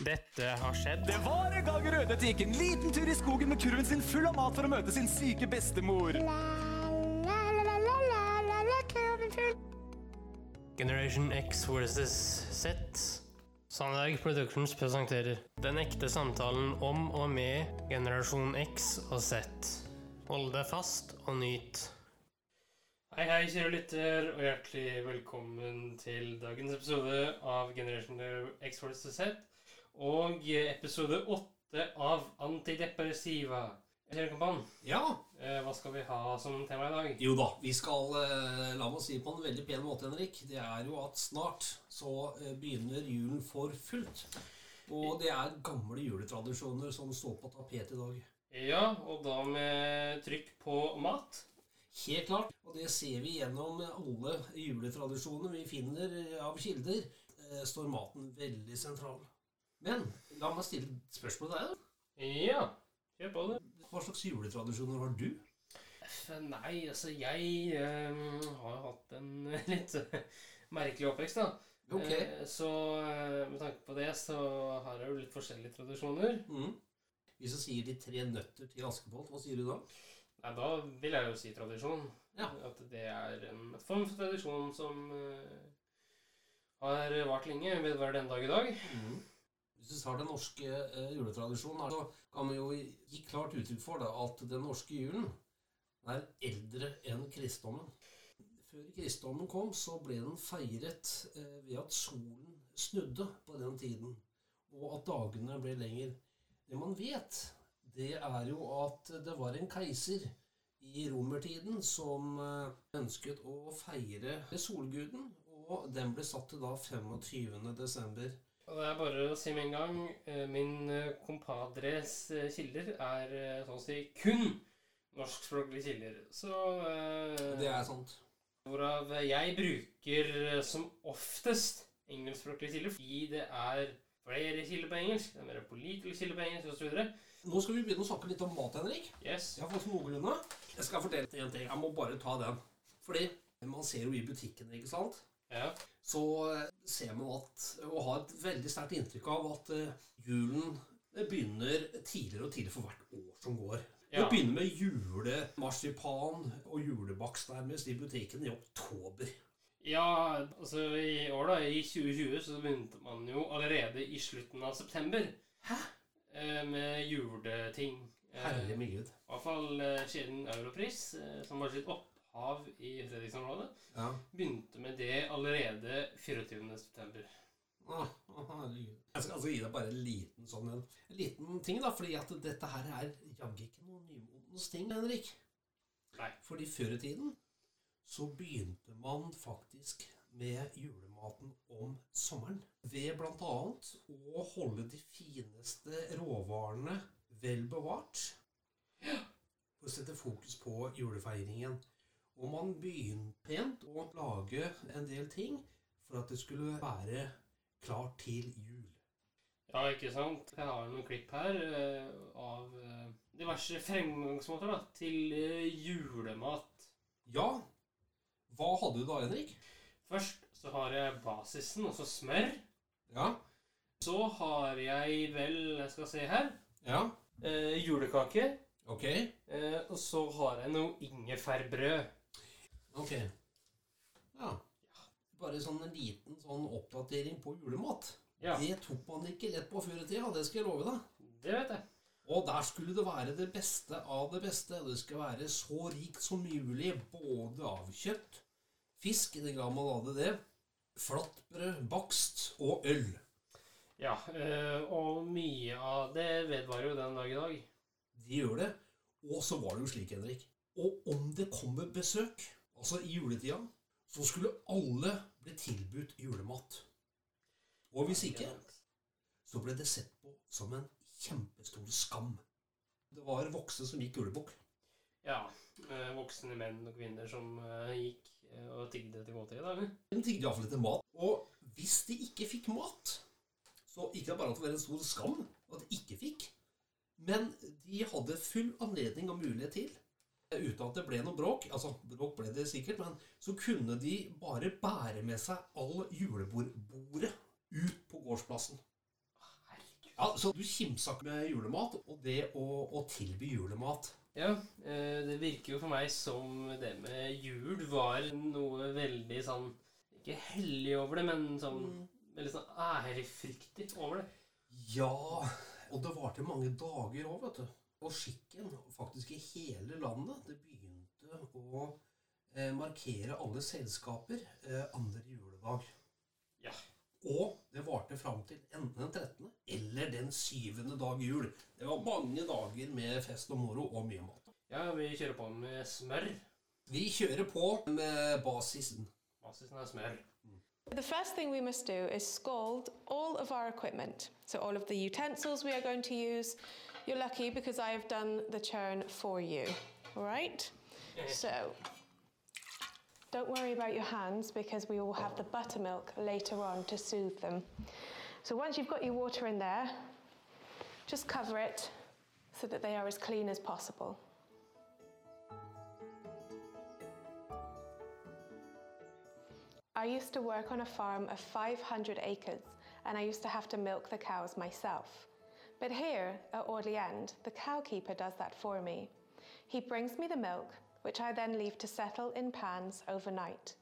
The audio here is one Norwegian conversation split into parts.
Dette har skjedd. Det var en gang Rødhette gikk en liten tur i skogen med kurven sin full av mat for å møte sin syke bestemor. Generation X versus Z. Sandberg Productions presenterer Den ekte samtalen om og med generasjon X og Z. Hold deg fast og nyt. Hei, hei, kjære lytter, og hjertelig velkommen til dagens episode av Generation X versus Z. Og episode åtte av Antidepressiva. Kjære Ja, eh, hva skal vi ha som tema i dag? jo da. Vi skal, eh, la meg si på en veldig pen måte, Henrik. Det er jo at snart så eh, begynner julen for fullt. Og det er gamle juletradisjoner som står på tapet i dag. Ja, og da med trykk på mat. Helt klart. Og det ser vi gjennom alle juletradisjoner vi finner av kilder. Står maten veldig sentral. Men la meg stille et spørsmål til deg. da. Ja, kjør på det. Hva slags juletradisjoner har du? Nei, altså jeg øh, har jo hatt en litt merkelig oppvekst, da. Ok. Eh, så eh, med tanke på det så har jeg jo litt forskjellige tradisjoner. Mm. Hvis du sier de tre nøtter til Askepott, hva sier du da? Nei, da vil jeg jo si tradisjon. Ja. At det er en form for tradisjon som uh, har vart lenge, vedvarer den dag i dag. Mm. Du tar den norske eh, juletradisjonen, så kan vi jo gi klart uttrykk for da, at den norske julen er eldre enn kristendommen. Før kristendommen kom, så ble den feiret eh, ved at solen snudde på den tiden, og at dagene ble lenger. Det man vet, det er jo at det var en keiser i romertiden som eh, ønsket å feire solguden, og den ble satt til da 25. desember. Og det er bare å si med en gang eh, Min eh, kompadres eh, kilder er sånn å si kun norskspråklige kilder. Så Det er sant. Hvorav jeg bruker som oftest engelskspråklige kilder fordi det er flere kilder på engelsk. Det er mer pålitelige kilder på engelsk osv. Nå skal vi begynne å snakke litt om mat, Henrik. Yes. Jeg har fått noenlunde. Jeg skal fortelle deg en ting. Jeg må bare ta den. Fordi man ser jo i butikkene, ikke sant? Ja. Så ser man at, og har et veldig sterkt inntrykk av at eh, julen begynner tidligere og tidligere for hvert år som går. Ja. Det begynner med julemarsipan og julebakst nærmest i butikken i oktober. ja, altså i år, da, i 2020, så begynte man jo allerede i slutten av september Hæ? eh, med juleting. Herlig mye. I hvert fall siden Europris, eh, som var sitt opphav i Fredriksområdet, Ja. begynte med det allerede 24. september. Å, å, herregud. Jeg skal altså gi deg bare en liten sånn en, en liten ting, da, fordi at dette her er jaggu ikke noen nymotens ting, Henrik. Nei. Fordi før i tiden så begynte man faktisk med julematen om sommeren. Ved annet å holde de fineste råvarene vel bevart. For å sette fokus på julefeiringen. Og man begynte pent å lage en del ting for at det skulle være klart til jul. Ja, ikke sant? Jeg har noen klipp her eh, av eh, diverse fremgangsmåter da, til eh, julemat. Ja, hva hadde du da, Henrik? Først så har jeg basisen, altså smør. Ja, Så har jeg vel, jeg skal se her, ja, eh, julekake. ok, Eh, og så har jeg noe ingefærbrød. Ok. Ja, bare sånn en liten sånn oppdatering på julemat. Ja, Det tok man ikke lett på før i tida, det skal jeg love deg. det vet jeg. Og der skulle det være det beste av det beste. Det skulle være så rikt som mulig, både av kjøtt, fisk, i den grad man hadde det, flatbrød, bakst og øl. Ja, eh, og mye av det vedvarer jo den dag i dag. De gjør det. Og så var det jo slik, Henrik. Og om det kommer besøk, altså i juletida, så skulle alle bli tilbudt julemat. Og hvis ikke, så ble det sett på som en kjempestor skam. Det var voksne som gikk julebukk. Ja, eh, voksne menn og kvinner som eh, gikk eh, og tigde til måltid i dag. De tigde iallfall etter mat. Og hvis de ikke fikk mat, så ikke bare at det var en stor skam at de ikke fikk, men de hadde full anledning og mulighet til, uten at det ble noe bråk Altså, bråk ble det sikkert, men så kunne de bare bære med seg all julebordbordet ut på gårdsplassen. Ja, Så du kimsa ikke med julemat og det å, å tilby julemat. Ja, eh, det virker jo for meg som det med jul var noe veldig sånn Ikke hellig over det, men sånn veldig sånn ærefryktig over det. Ja, og det varte mange dager òg, vet du. Og skikken, faktisk i hele landet, det begynte å eh, markere alle selskaper eh, andre juledag. Ja. Og det varte fram til enten den 13. eller den 7. dag jul. Det var mange dager med fest og moro og mye mat. Ja, vi kjører på med smør. Vi kjører på med basisen. Basisen er smør. The first thing we must do is scald all of our equipment. So, all of the utensils we are going to use. You're lucky because I have done the churn for you. All right? So, don't worry about your hands because we will have the buttermilk later on to soothe them. So, once you've got your water in there, just cover it so that they are as clean as possible. I used to work on a farm of 500 acres and I used to have to milk the cows myself. But here at Audley End, the cowkeeper does that for me. He brings me the milk, which I then leave to settle in pans overnight.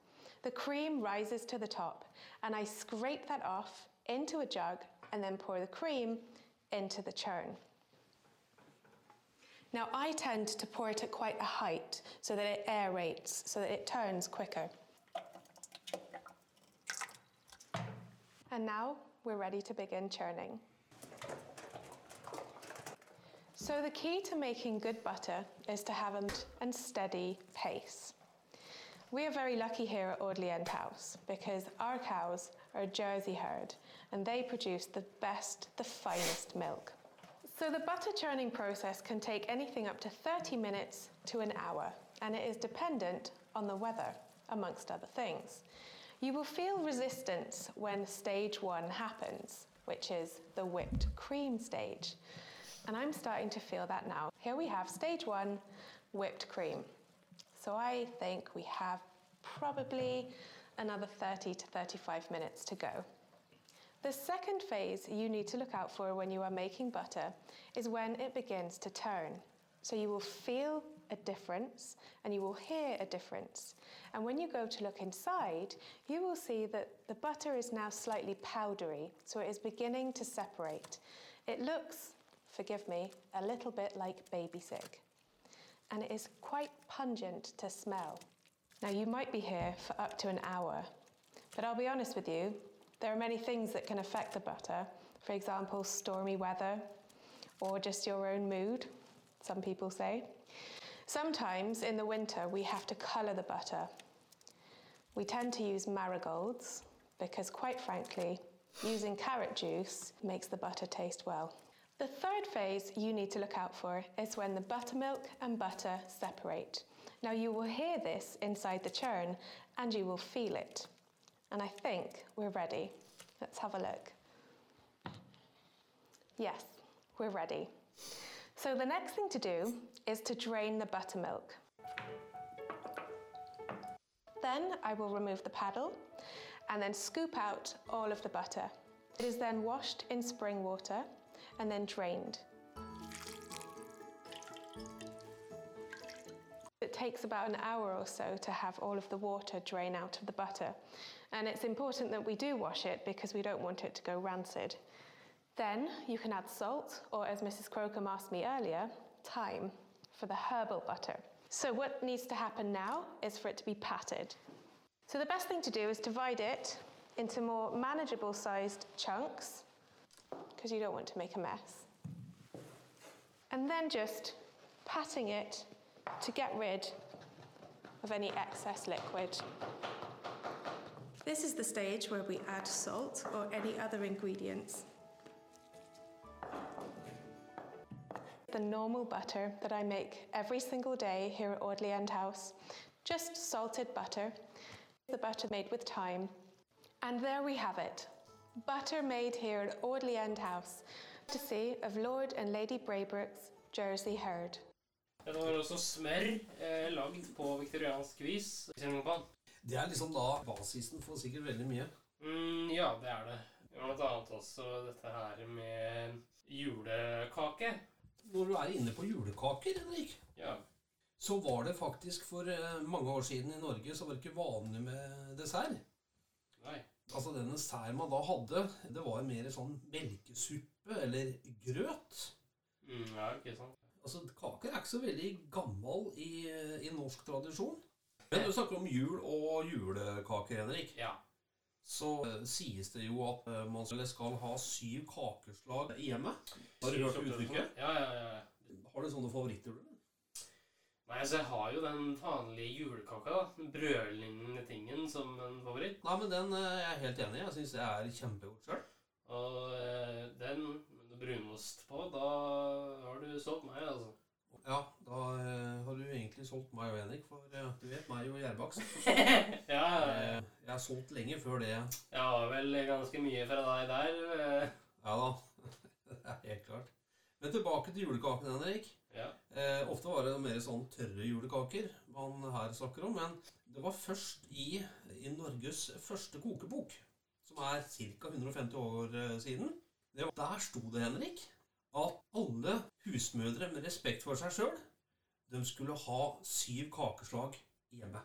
The cream rises to the top and I scrape that off into a jug and then pour the cream into the churn. Now, I tend to pour it at quite a height so that it aerates, so that it turns quicker. And now we're ready to begin churning. So, the key to making good butter is to have a and steady pace. We are very lucky here at Audley End House because our cows are a Jersey herd and they produce the best, the finest milk. So, the butter churning process can take anything up to 30 minutes to an hour and it is dependent on the weather, amongst other things. You will feel resistance when stage one happens, which is the whipped cream stage. And I'm starting to feel that now. Here we have stage one, whipped cream. So I think we have probably another 30 to 35 minutes to go. The second phase you need to look out for when you are making butter is when it begins to turn. So you will feel a difference and you will hear a difference. And when you go to look inside, you will see that the butter is now slightly powdery, so it is beginning to separate. It looks, forgive me, a little bit like baby sick. And it is quite pungent to smell. Now, you might be here for up to an hour, but I'll be honest with you, there are many things that can affect the butter. For example, stormy weather or just your own mood, some people say. Sometimes in the winter, we have to colour the butter. We tend to use marigolds because, quite frankly, using carrot juice makes the butter taste well. The third phase you need to look out for is when the buttermilk and butter separate. Now, you will hear this inside the churn and you will feel it. And I think we're ready. Let's have a look. Yes, we're ready. So the next thing to do is to drain the buttermilk. Then I will remove the paddle and then scoop out all of the butter. It is then washed in spring water and then drained. It takes about an hour or so to have all of the water drain out of the butter. And it's important that we do wash it because we don't want it to go rancid. Then you can add salt, or as Mrs. Crocombe asked me earlier, thyme for the herbal butter. So, what needs to happen now is for it to be patted. So, the best thing to do is divide it into more manageable sized chunks because you don't want to make a mess. And then just patting it to get rid of any excess liquid. This is the stage where we add salt or any other ingredients. The normal butter that I make every single day here at Audley End House, just salted butter, the butter made with thyme. And there we have it, butter made here at Audley End House, courtesy of Lord and Lady Braybrook's Jersey herd. Det var også smør eh, lagd på viktoriansk vis. Det er liksom da basisen for sikkert veldig mye. Mm, ja, det er det. Blant annet også dette her med julekake. Når du er inne på julekaker, Henrik, Ja. så var det faktisk for eh, mange år siden i Norge så var det ikke vanlig med dessert. Nei. Altså Den desserten man da hadde, det var mer sånn melkesuppe eller grøt. Mm, ja, ikke sant. Altså Kaker er ikke så veldig gammel i, i norsk tradisjon. Men du snakker om jul og julekaker, Henrik. Ja. Så uh, sies det jo at uh, man skal- ha syv kakeslag i hjemmet. Har du hørt uttrykket? Ja, ja, ja. Har du sånne favoritter? du? Nei, altså jeg har jo den vanlige julekaka, da. Den brødlignende tingen som en favoritt. Nei, men den eh, jeg er helt enig i. Jeg syns det er kjempegodt sjøl. Og eh, den med brunost på, da har du solgt meg, altså. Ja, da eh, har du egentlig solgt meg og Henrik, for eh, du vet meg og gjærbakst. ja, Eh, jeg er solgt lenge før det. jeg har vel ganske mye fra deg der. eh. Ja da. det er helt klart. Men tilbake til julekaken, Henrik. Ja. Eh, ofte var det mer sånn tørre julekaker man her snakker om, men det var først i, i Norges første kokebok, som er ca. 150 år eh, siden. Det var, der sto det, Henrik, at alle husmødre med respekt for seg sjøl, de skulle ha syv kakeslag hjemme.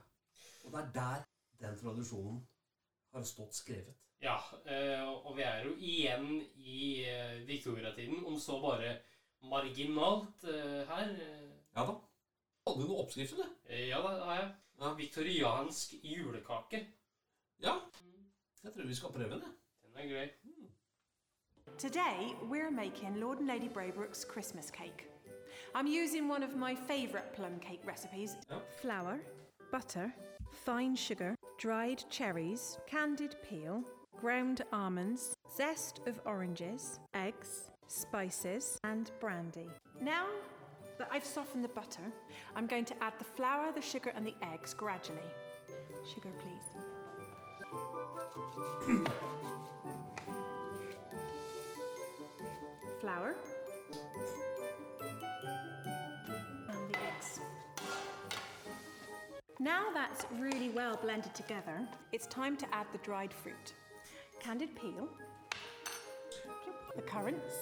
Og det er der den tradisjonen har stått skrevet. Ja, eh, og vi er jo igjen i eh, viktoriatiden, om så bare marginalt eh, her. Eh, Ja da. Hadde du noen oppskrifter, du? Ja, det har jeg. Ja. Viktoriansk julekake. Ja. Jeg tror vi skal prøve den, jeg. Den er grei. Today, we're making Lord and Lady Braybrook's Christmas cake. I'm using one of my favourite plum cake recipes Ja. flour, butter, fine sugar, dried cherries, candied peel, ground almonds, zest of oranges, eggs, spices, and brandy. Now that I've softened the butter, I'm going to add the flour, the sugar, and the eggs gradually. Sugar, please. flour and the eggs. Now that's really well blended together, it's time to add the dried fruit. Candied peel, the currants,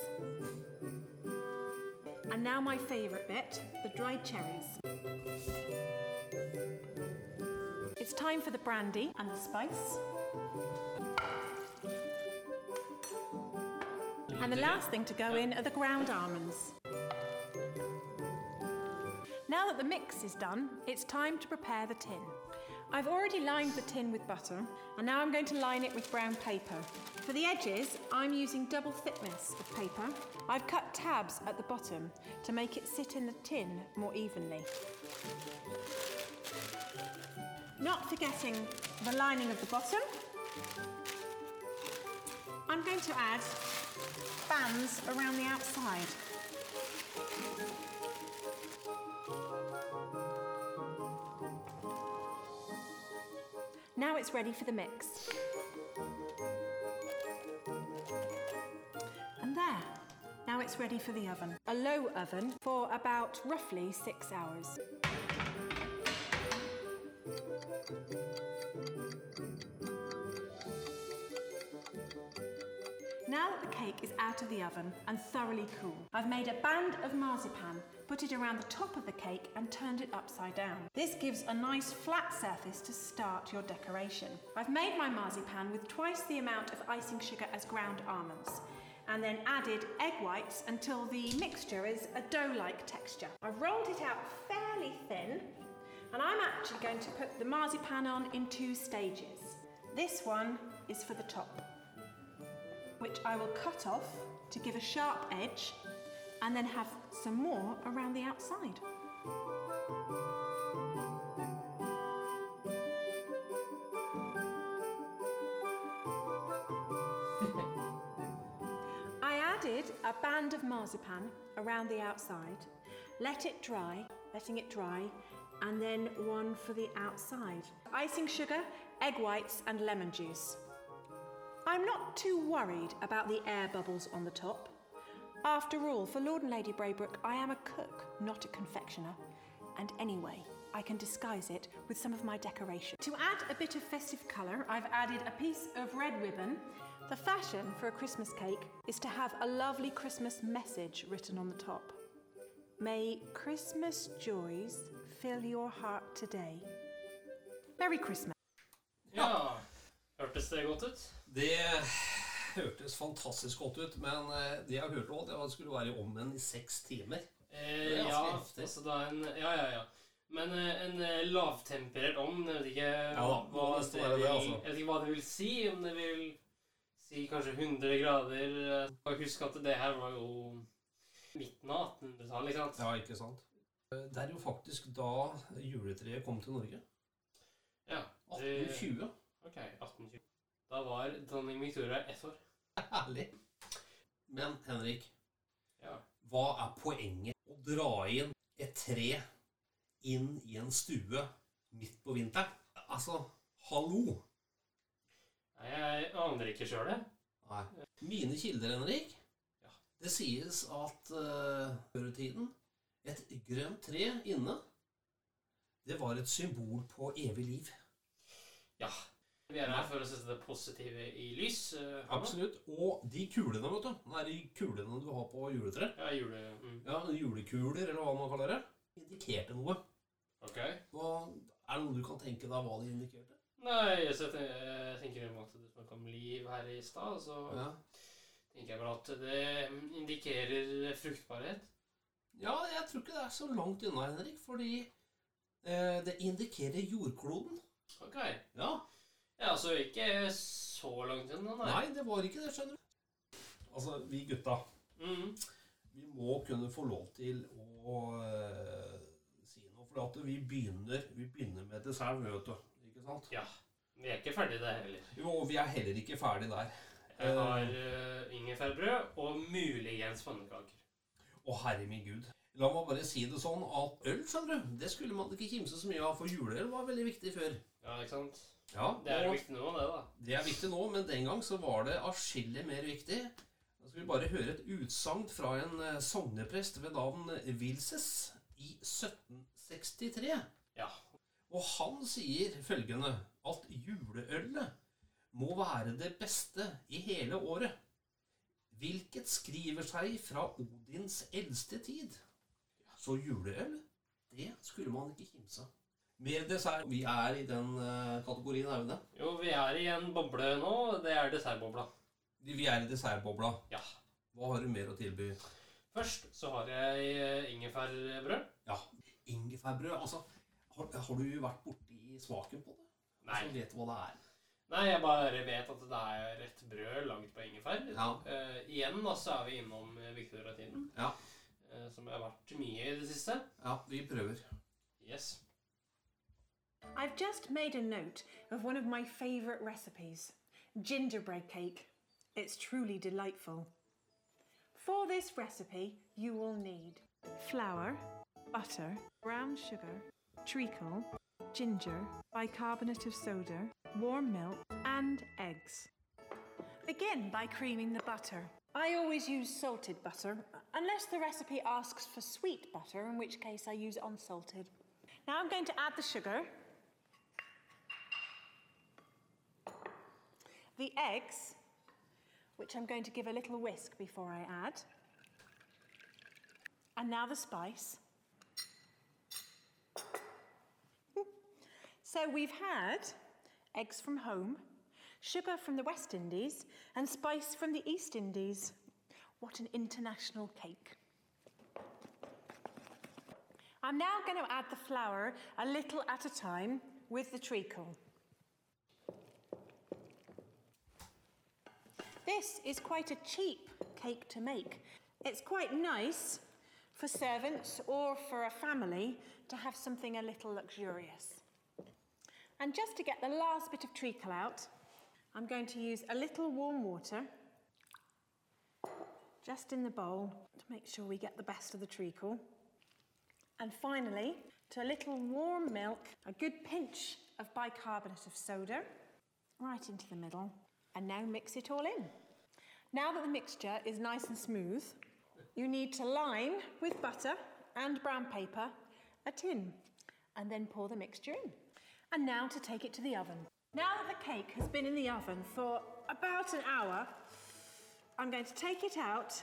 and now my favourite bit, the dried cherries. It's time for the brandy and the spice. And the last thing to go in are the ground almonds. Now that the mix is done, it's time to prepare the tin. I've already lined the tin with butter, and now I'm going to line it with brown paper. For the edges, I'm using double thickness of paper. I've cut tabs at the bottom to make it sit in the tin more evenly. Not forgetting the lining of the bottom, I'm going to add bands around the outside. Now it's ready for the mix. Ready for the oven. A low oven for about roughly six hours. Now that the cake is out of the oven and thoroughly cool, I've made a band of marzipan, put it around the top of the cake and turned it upside down. This gives a nice flat surface to start your decoration. I've made my marzipan with twice the amount of icing sugar as ground almonds and then added egg whites until the mixture is a dough-like texture. I've rolled it out fairly thin and I'm actually going to put the marzipan on in two stages. This one is for the top which I will cut off to give a sharp edge and then have some more around the outside. Of marzipan around the outside, let it dry, letting it dry, and then one for the outside. Icing sugar, egg whites, and lemon juice. I'm not too worried about the air bubbles on the top. After all, for Lord and Lady Braybrook, I am a cook, not a confectioner. And anyway, I can disguise it with some of my decoration. To add a bit of festive colour, I've added a piece of red ribbon The fashion for a Christmas cake is to have a lovely Christmas message written on the top. May Christmas joys fill your heart today. Merry Christmas. Ja. Hørtes det godt ut? Det hørtes fantastisk godt ut, men eh, det jeg hørte òg, det var at det skulle være i ommen i seks timer. Eh, ja, altså da en Ja, ja, ja. Men eh, en eh, lavtemperert ovn. Jeg vet ikke hva det vil si. Om det vil si kanskje 100 grader. Og husk at det her var jo midten av 1800-tallet, ikke sant? Ja, ikke sant? Det er jo faktisk da juletreet kom til Norge. Ja. det- 1820. Ok, 1820. Da var dronning Victoria ett år. Herlig. Men Henrik, Ja. hva er poenget å dra inn et tre inn i en stue midt på vinteren? Altså, hallo! Nei, jeg aner ikke sjøl, jeg. Nei. Mine kilder, Henrik, Ja. det sies at uh, før i tiden et grønt tre inne, det var et symbol på evig liv. Ja. Vi er her for å sette det positive i lys. eh, Hanna. Absolutt. Og de kulene, vet du. Det er de kulene du har på juletreet. Ja, jule... Mm. Ja, julekuler, eller hva man kaller det. Indikerte noe. Ok. Hva, er det noe du kan tenke deg hva de indikerte? Nei, så jeg, jeg tenker om at du snakket om liv her i stad, så Ja. tenker jeg vel at det indikerer fruktbarhet. ja, jeg tror ikke det er så langt unna, Henrik, fordi eh, det indikerer jordkloden. Ok. Ja. Ja, så ikke så langt unna, nei. Nei, det var ikke det, skjønner du. Altså, vi gutta, Mm. vi må kunne få lov til å uh, si noe, for at vi begynner, vi begynner med dessert, vet du. Ikke? Ja. Vi er ikke ferdig der heller. Jo, og vi er heller ikke ferdig der. Jeg har uh, ingefærbrød og muligens pannekaker. Å, herre min gud. La meg bare si det sånn at øl, skjønner du, det skulle man ikke kimse så mye av, for juleøl var veldig viktig før. Ja, ikke sant? Ja, Det er og viktig nå, det, da. det er viktig nå, men den gang så var det atskillig mer viktig. Da skal vi bare høre et utsagn fra en eh, sogneprest ved navn Wilses i 1763. Ja. Og han sier følgende at juleølet må være det beste i hele året, hvilket skriver seg fra Odins eldste tid. Så juleøl, det skulle man ikke kimse av. Mer dessert. Vi er i den eh, kategorien, er vi det? Jo, vi er i en boble nå. Det er dessertbobla. Vi er i dessertbobla. Ja. Hva har du mer å tilby? Først så har jeg ingefærbrød. Ja, ingefærbrød. Altså, har, har du vært borti smaken på det? Nei. Altså, vet du hva det er? Nei, jeg bare vet at det er rett brød lagd på ingefær. Ja. Uh, igjen da, så er vi innom eh, Victoria-tiden, Ja. uh, som jeg har vært mye i det siste. Ja, vi prøver. Yes. I've just made a note of one of my favourite recipes gingerbread cake. It's truly delightful. For this recipe, you will need flour, butter, brown sugar, treacle, ginger, bicarbonate of soda, warm milk, and eggs. Begin by creaming the butter. I always use salted butter, unless the recipe asks for sweet butter, in which case I use unsalted. Now I'm going to add the sugar, the eggs, which I'm going to give a little whisk before I add, and now the spice. So we've had eggs from home, sugar from the West Indies, and spice from the East Indies. What an international cake. I'm now going to add the flour a little at a time with the treacle. This is quite a cheap cake to make. It's quite nice for servants or for a family to have something a little luxurious. And just to get the last bit of treacle out, I'm going to use a little warm water just in the bowl to make sure we get the best of the treacle. And finally, to a little warm milk, a good pinch of bicarbonate of soda, right into the middle, and now mix it all in. Now that the mixture is nice and smooth, you need to line with butter and brown paper a tin, and then pour the mixture in. And now to take it to the oven. Now that the cake has been in the oven for about an hour, I'm going to take it out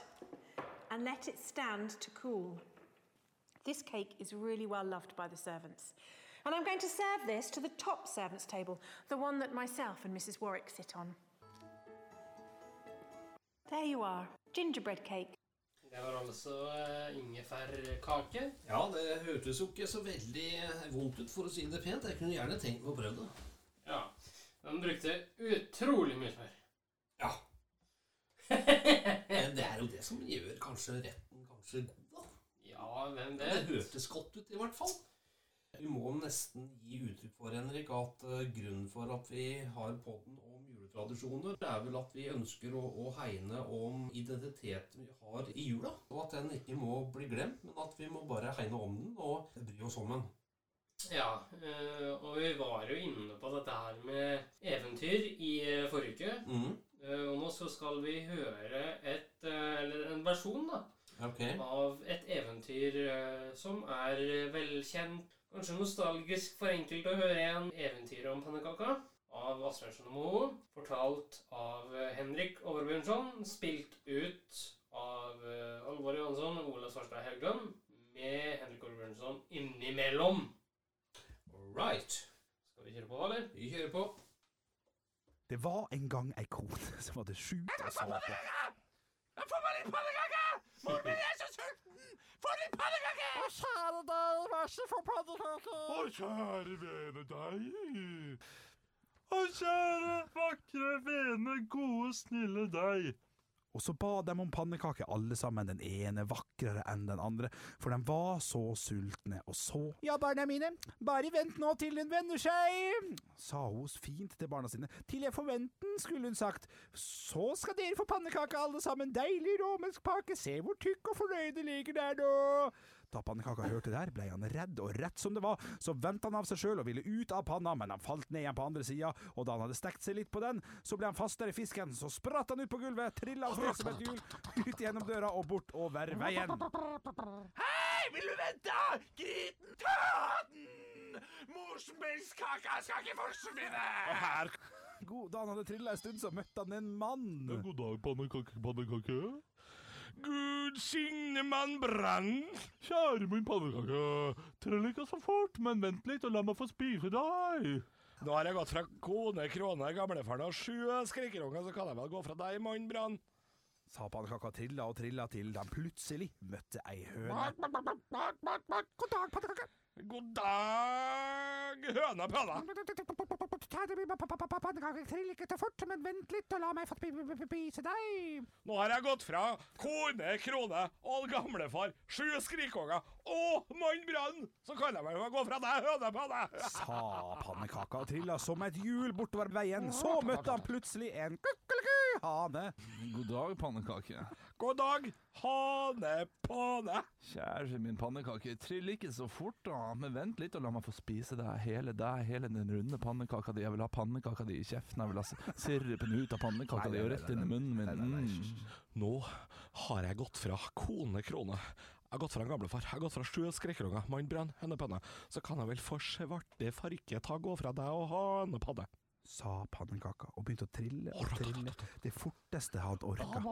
and let it stand to cool. This cake is really well loved by the servants. And I'm going to serve this to the top servants' table, the one that myself and Mrs. Warwick sit on. There you are, gingerbread cake. Det var altså eh, ingefærkake. Ja, det hørtes jo ikke så veldig vondt ut, for å si det pent. Jeg kunne gjerne tenkt meg å prøve det. Ja. Den brukte utrolig mye smør. Ja. Men det er jo det som gjør kanskje retten kanskje god, da. Ja, hvem Det hørtes godt ut, i hvert fall. Vi må nesten gi uttrykk for, Henrik, at eh, grunnen for at vi har podden om juletradisjoner, er vel at vi ønsker å, å hegne om identiteten vi har i jula. Og at den ikke må bli glemt, men at vi må bare hegne om den og bry oss om den. Ja, eh, og vi var jo inne på dette her med eventyr i eh, forrige uke. Eh, Og nå så skal vi høre et, eller en versjon da, okay. av et eventyr som er velkjent. Kanskje nostalgisk for enkelte å høre igjen. Eventyret om pannekaka av Asbjørnsen og Moe. Fortalt av eh, Henrik Overbjørnson. Spilt ut av eh, Alvor Johansson og Ola Svarstad Haugland. Med Henrik Overbjørnson innimellom. All right. Skal vi kjøre på, eller? Vi kjører på. Det var en gang ei kone som hadde sjukt og sa på. får meg litt pannekaker! Moren min er så sulten! Få litt pannekake! Å, kjære deg, vær så få pannekake! Å, kjære vene deg. Å, kjære, vakre, vene, gode, snille deg. Og så ba de om pannekake, alle sammen, den ene vakrere enn den andre, for de var så sultne, og så Ja, barna mine, bare vent nå til den vender seg, sa hun fint til barna sine. Til jeg forventer den, skulle hun sagt. Så skal dere få pannekake alle sammen, deilig romersk pake, se hvor tykk og fornøyd det ligger der nå. Da pannekaka hørte det her, ble han redd, og rett som det var, så vendte han av seg sjøl og ville ut av panna, men han falt ned igjen på andre sida, og da han hadde stekt seg litt på den, så ble han fastere i fisken, så spratt han ut på gulvet, trilla av sted som et hjul, ut gjennom døra og bort over veien. Hei, vil du vente? Griten, ta den! Morsmelskaka skal ikke forsvinne! Og her God, Da han hadde trilla en stund, så møtte han en mann. God dag, pannekake, pannekake. Gud signe mann brann. Kjære min pannekake, trill ikke så fort, men vent litt og la meg få spise deg. Nå har jeg gått fra kone, krone, gamlefaren og sju skrikerunger, så kan jeg vel gå fra deg, mann brann. Sa pannekaka trilla og trilla til de plutselig møtte ei høne. God dag, pannekake. God dag, høna pøna. Pannekaker trill ikke så fort, men vent litt og la meg få spise deg. Nå har jeg gått fra kone, krone og gamlefar, sju skrikunger og mann brann. Så kan jeg vel gå fra deg, høne pøne. Sa pannekaka og trilla som et hjul bortover veien. Så møtte han plutselig en kukkeliku hane. God dag, pannekake. God dag, hane påne. Kjære min pannekake, trill ikke så fort da, men vent litt og la meg få spise deg, hele deg, hele den runde pannekaka di. Jeg vil ha pannekaka di i kjeften, jeg vil ha sirupen ut av pannekaka di og rett inn i munnen min. Mm. Nå har jeg gått fra kone, krone. Jeg har gått fra en gamlefar, jeg har gått fra sju skrikerunger, mann hønepanne. Så kan jeg vel for svarte farke ta gå fra deg og hanepanne. Sa pannekaka og begynte å trille og trille det forteste han orka.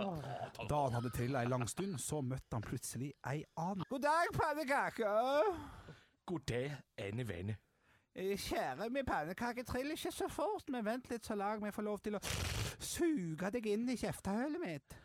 Da han hadde trilla ei lang stund, så møtte han plutselig ei annen. God dag, pannekake. God dag, en vene. Eh, Kjære min pannekake, trill ikke så fort, men vent litt så lag vi får lov til å suge deg inn i kjeftehullet mitt.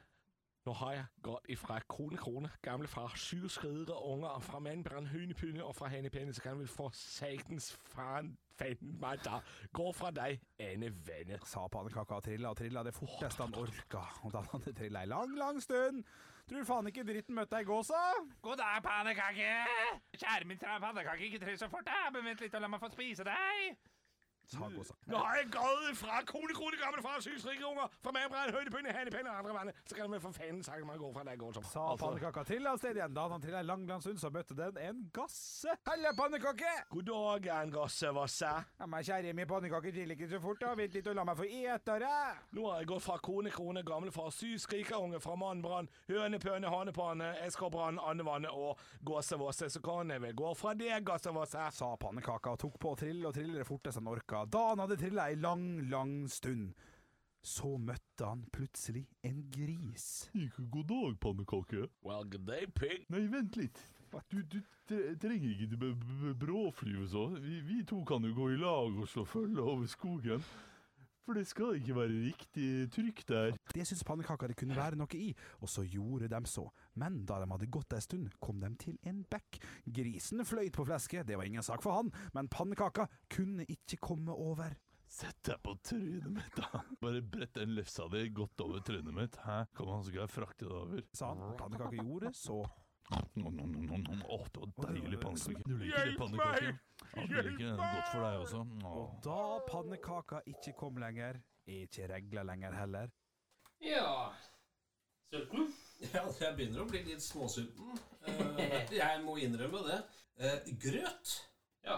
Nå har jeg gått ifra krone krone, gamle far, syv skridere unger, fra mannbrann, hønepynne og fra hanepenne, så kan vel for satans faen fanden meg da gå fra deg, ene venner. Sa pannekaka og trilla og trilla det forteste han orka. Og da han hadde trilla ei lang, lang stund, tror faen ikke dritten møtte ei gåsa. God dag, pannekake! Kjære min pannekake, ikke trill så fort, da, men vent litt og la meg få spise deg. Sa gåsa. Nå har jeg gått fra kone, Gammel far, far, syv strikkerunger, fra mannbrann, høydepinne, henepenne og andre vannet, så kan vi for faen sagt man går fra deg, gården som. Sa pannekaka til av sted igjen. Da han trilla ei lang, lang stund, så møtte den en gasse. Halla, pannekake! God dag, en gassevasse. Ja, men kjære min pannekake, triller ikke så fort, da. Vent litt og la meg få ete det. Nå har jeg gått fra kone, Gammel gamle far, syv skrikerunge, fra mannbrann, hønepøne, hanepanne, eskorpbrann, andevanne og gåsevasse, så kan jeg vel gå fra deg, gassevasse. Sa pannekaka og tok på å trille og trille det forteste han orka. Da han hadde trilla ei lang, lang stund, så møtte han plutselig en gris. Ikke god dag, pannekake. Well, good day, pig. Nei, vent litt. Du, du tre trenger ikke b- b- bråfly og så. Vi, vi to kan jo gå i lag og slå følge over skogen. For det skal ikke være riktig trykk der. Det syntes pannekaka det kunne være noe i, og så gjorde de så. Men da de hadde gått ei stund, kom de til en bekk. Grisen fløyt på flesket, det var ingen sak for han, men pannekaka kunne ikke komme over. Sett deg på trynet mitt, da. Bare brett den lefsa di godt over trynet mitt. Hæ? Kom an, så skal jeg frakte det over. Sa han. Pannekaka gjorde så. Åh, det var deilig pannekake. Du liker det, Hjelp pannekake? meg! Ja, du liker det. Godt for deg også. Og da pannekaka ikke kom lenger, er ikke regla lenger heller. Ja Sulten? Ja, jeg begynner å bli litt småsulten. Eh, jeg må innrømme det. Eh, grøt. Ja.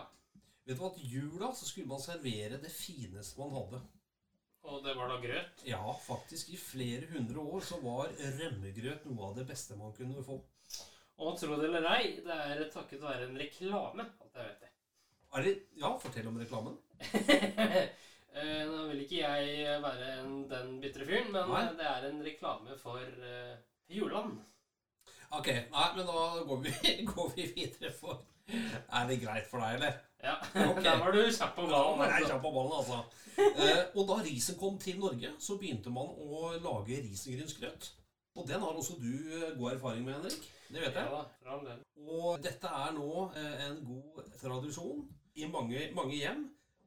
Vet du hva, til jula så skulle man servere det fineste man hadde. Og det var da grøt? Ja, faktisk i flere hundre år så var rømmegrøt noe av det beste man kunne få. Og tro det eller ei, det er takket være en reklame. at jeg vet det. Er det, ja, fortell om reklamen. Eh, Nå vil ikke jeg være en, den bitre fyren, men Nei. eh, det er en reklame for uh, Juland. Ok, nei, men da går vi, går vi videre for Er det greit for deg, eller? Ja, Okay. der var du kjapp på Ja, ballen. altså. jeg er Altså. kjapp på ballen, altså. uh, og da risen kom til Norge, så begynte man å lage risengrynsgrøt. Og den har også du eh, god erfaring med, Henrik. Det vet Ja jeg. da, del. Og dette er nå eh, en god tradisjon i mange, mange hjem.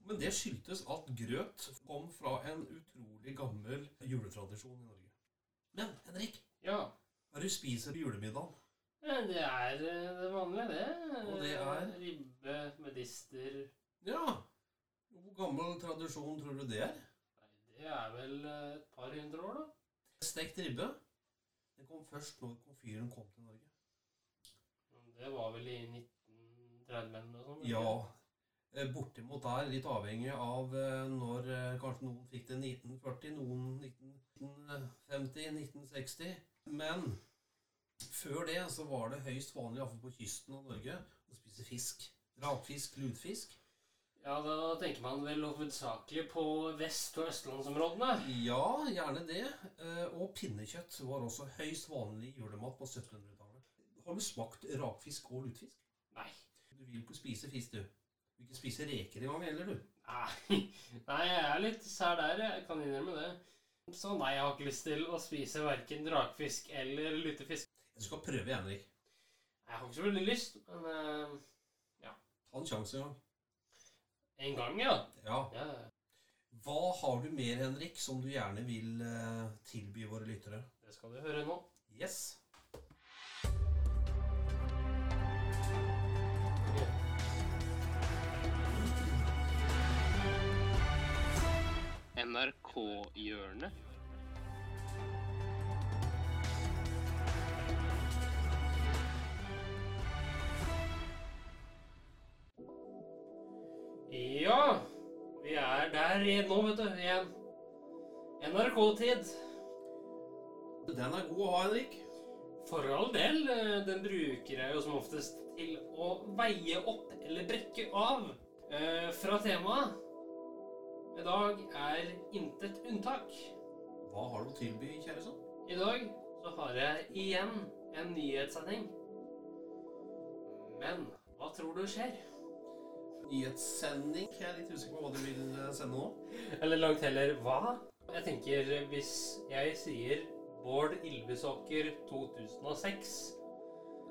Men det skyldtes at grøt kom fra en utrolig gammel juletradisjon i Norge. Men Henrik, Ja. hva er det du spiser på julemiddagen? Det er eh, det vanlige, det. Og det er? Ribbe, medister Ja, hvor gammel tradisjon tror du det er? Nei, det er vel et par hundre år, da. Stekt ribbe. Den kom først når komfyren kom til Norge. Det var vel i 1930 eller noe sånt? Ja, eh, bortimot der, litt avhengig av eh, når eh, kanskje noen fikk det 1940, noen 1950, 1960. Men før det så var det høyst vanlig, iallfall på kysten av Norge, å spise fisk. Rakfisk, lutfisk. Ja, da tenker man vel hovedsakelig på vest- og østlandsområdene. Ja, gjerne det. Eh, Og pinnekjøtt var også høyst vanlig julemat på 1700-tallet. Har du smakt rakfisk og lutefisk? Nei. Du vil ikke spise fisk, du. Du vil ikke spise reker engang heller, du. Nei, Nei, jeg er litt sær der, jeg kan innrømme det. Så nei, jeg har ikke lyst til å spise verken rakfisk eller lutefisk. Du skal prøve, Henrik. Jeg har ikke så veldig lyst, men ja. Ta en sjanse en gang. En gang, ja. Ja. ja. Hva har du mer, Henrik, som du gjerne vil eh, tilby våre lyttere? Det skal du høre nå. Yes. NRK-hjørnet. Ja, vi er der nå, vet du. Igjen. NRK-tid. Den er god å ha, Henrik. For all del, eh, den bruker jeg jo som oftest til å veie opp eller brekke av eh, fra temaet. I dag er intet unntak. Hva har du å tilby, kjære sønn? I dag så har jeg igjen en nyhetssending. Men hva tror du skjer? Nyhetssending. Jeg er litt usikker på hva du vil eh, sende nå. Eller langt heller hva? Jeg tenker hvis jeg sier Bård Ilvesåker 2006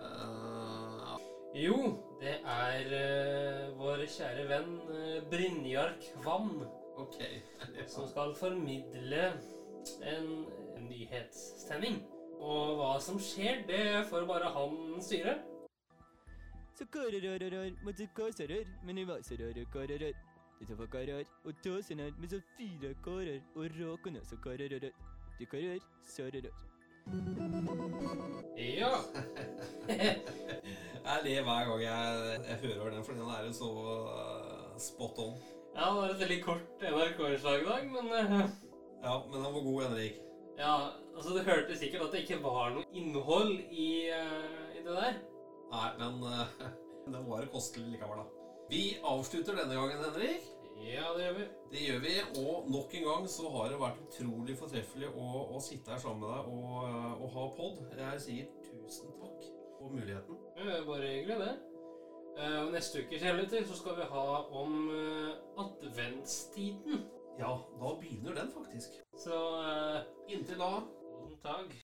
uh, Jo, det er uh, vår kjære venn uh, Brynjar Kvam okay. som skal formidle en, en nyhetssending. Og hva som skjer, det får bare han styre. Så kararararar, måtte kasarar, men det var så rare kararar. Det som var karar, og tåsenar med så fire karar, og råkene så karararar. De karar, sararar. Ja. Jeg ler hver gang jeg, jeg hører den, for den er jo så uh, spot on. ja, det var et veldig kort NRK-innslag i dag, men uh, Ja, men den var god, Henrik. Ja, altså Du hørte sikkert at det ikke var noe innhold i, uh, i det der. Nei, men det den var kostelig likevel, da. Vi avslutter denne gangen, Henrik. Ja, det gjør vi. Det gjør vi, og nok en gang så har det vært utrolig fortreffelig å, å sitte her sammen med deg og, eh, og ha pod. Jeg sier tusen takk for muligheten. Bare hyggelig, det. Eh, Og neste uke kjærlighet så skal vi ha om adventstiden. Ja, da begynner den faktisk. Så uh, Inntil da god dag.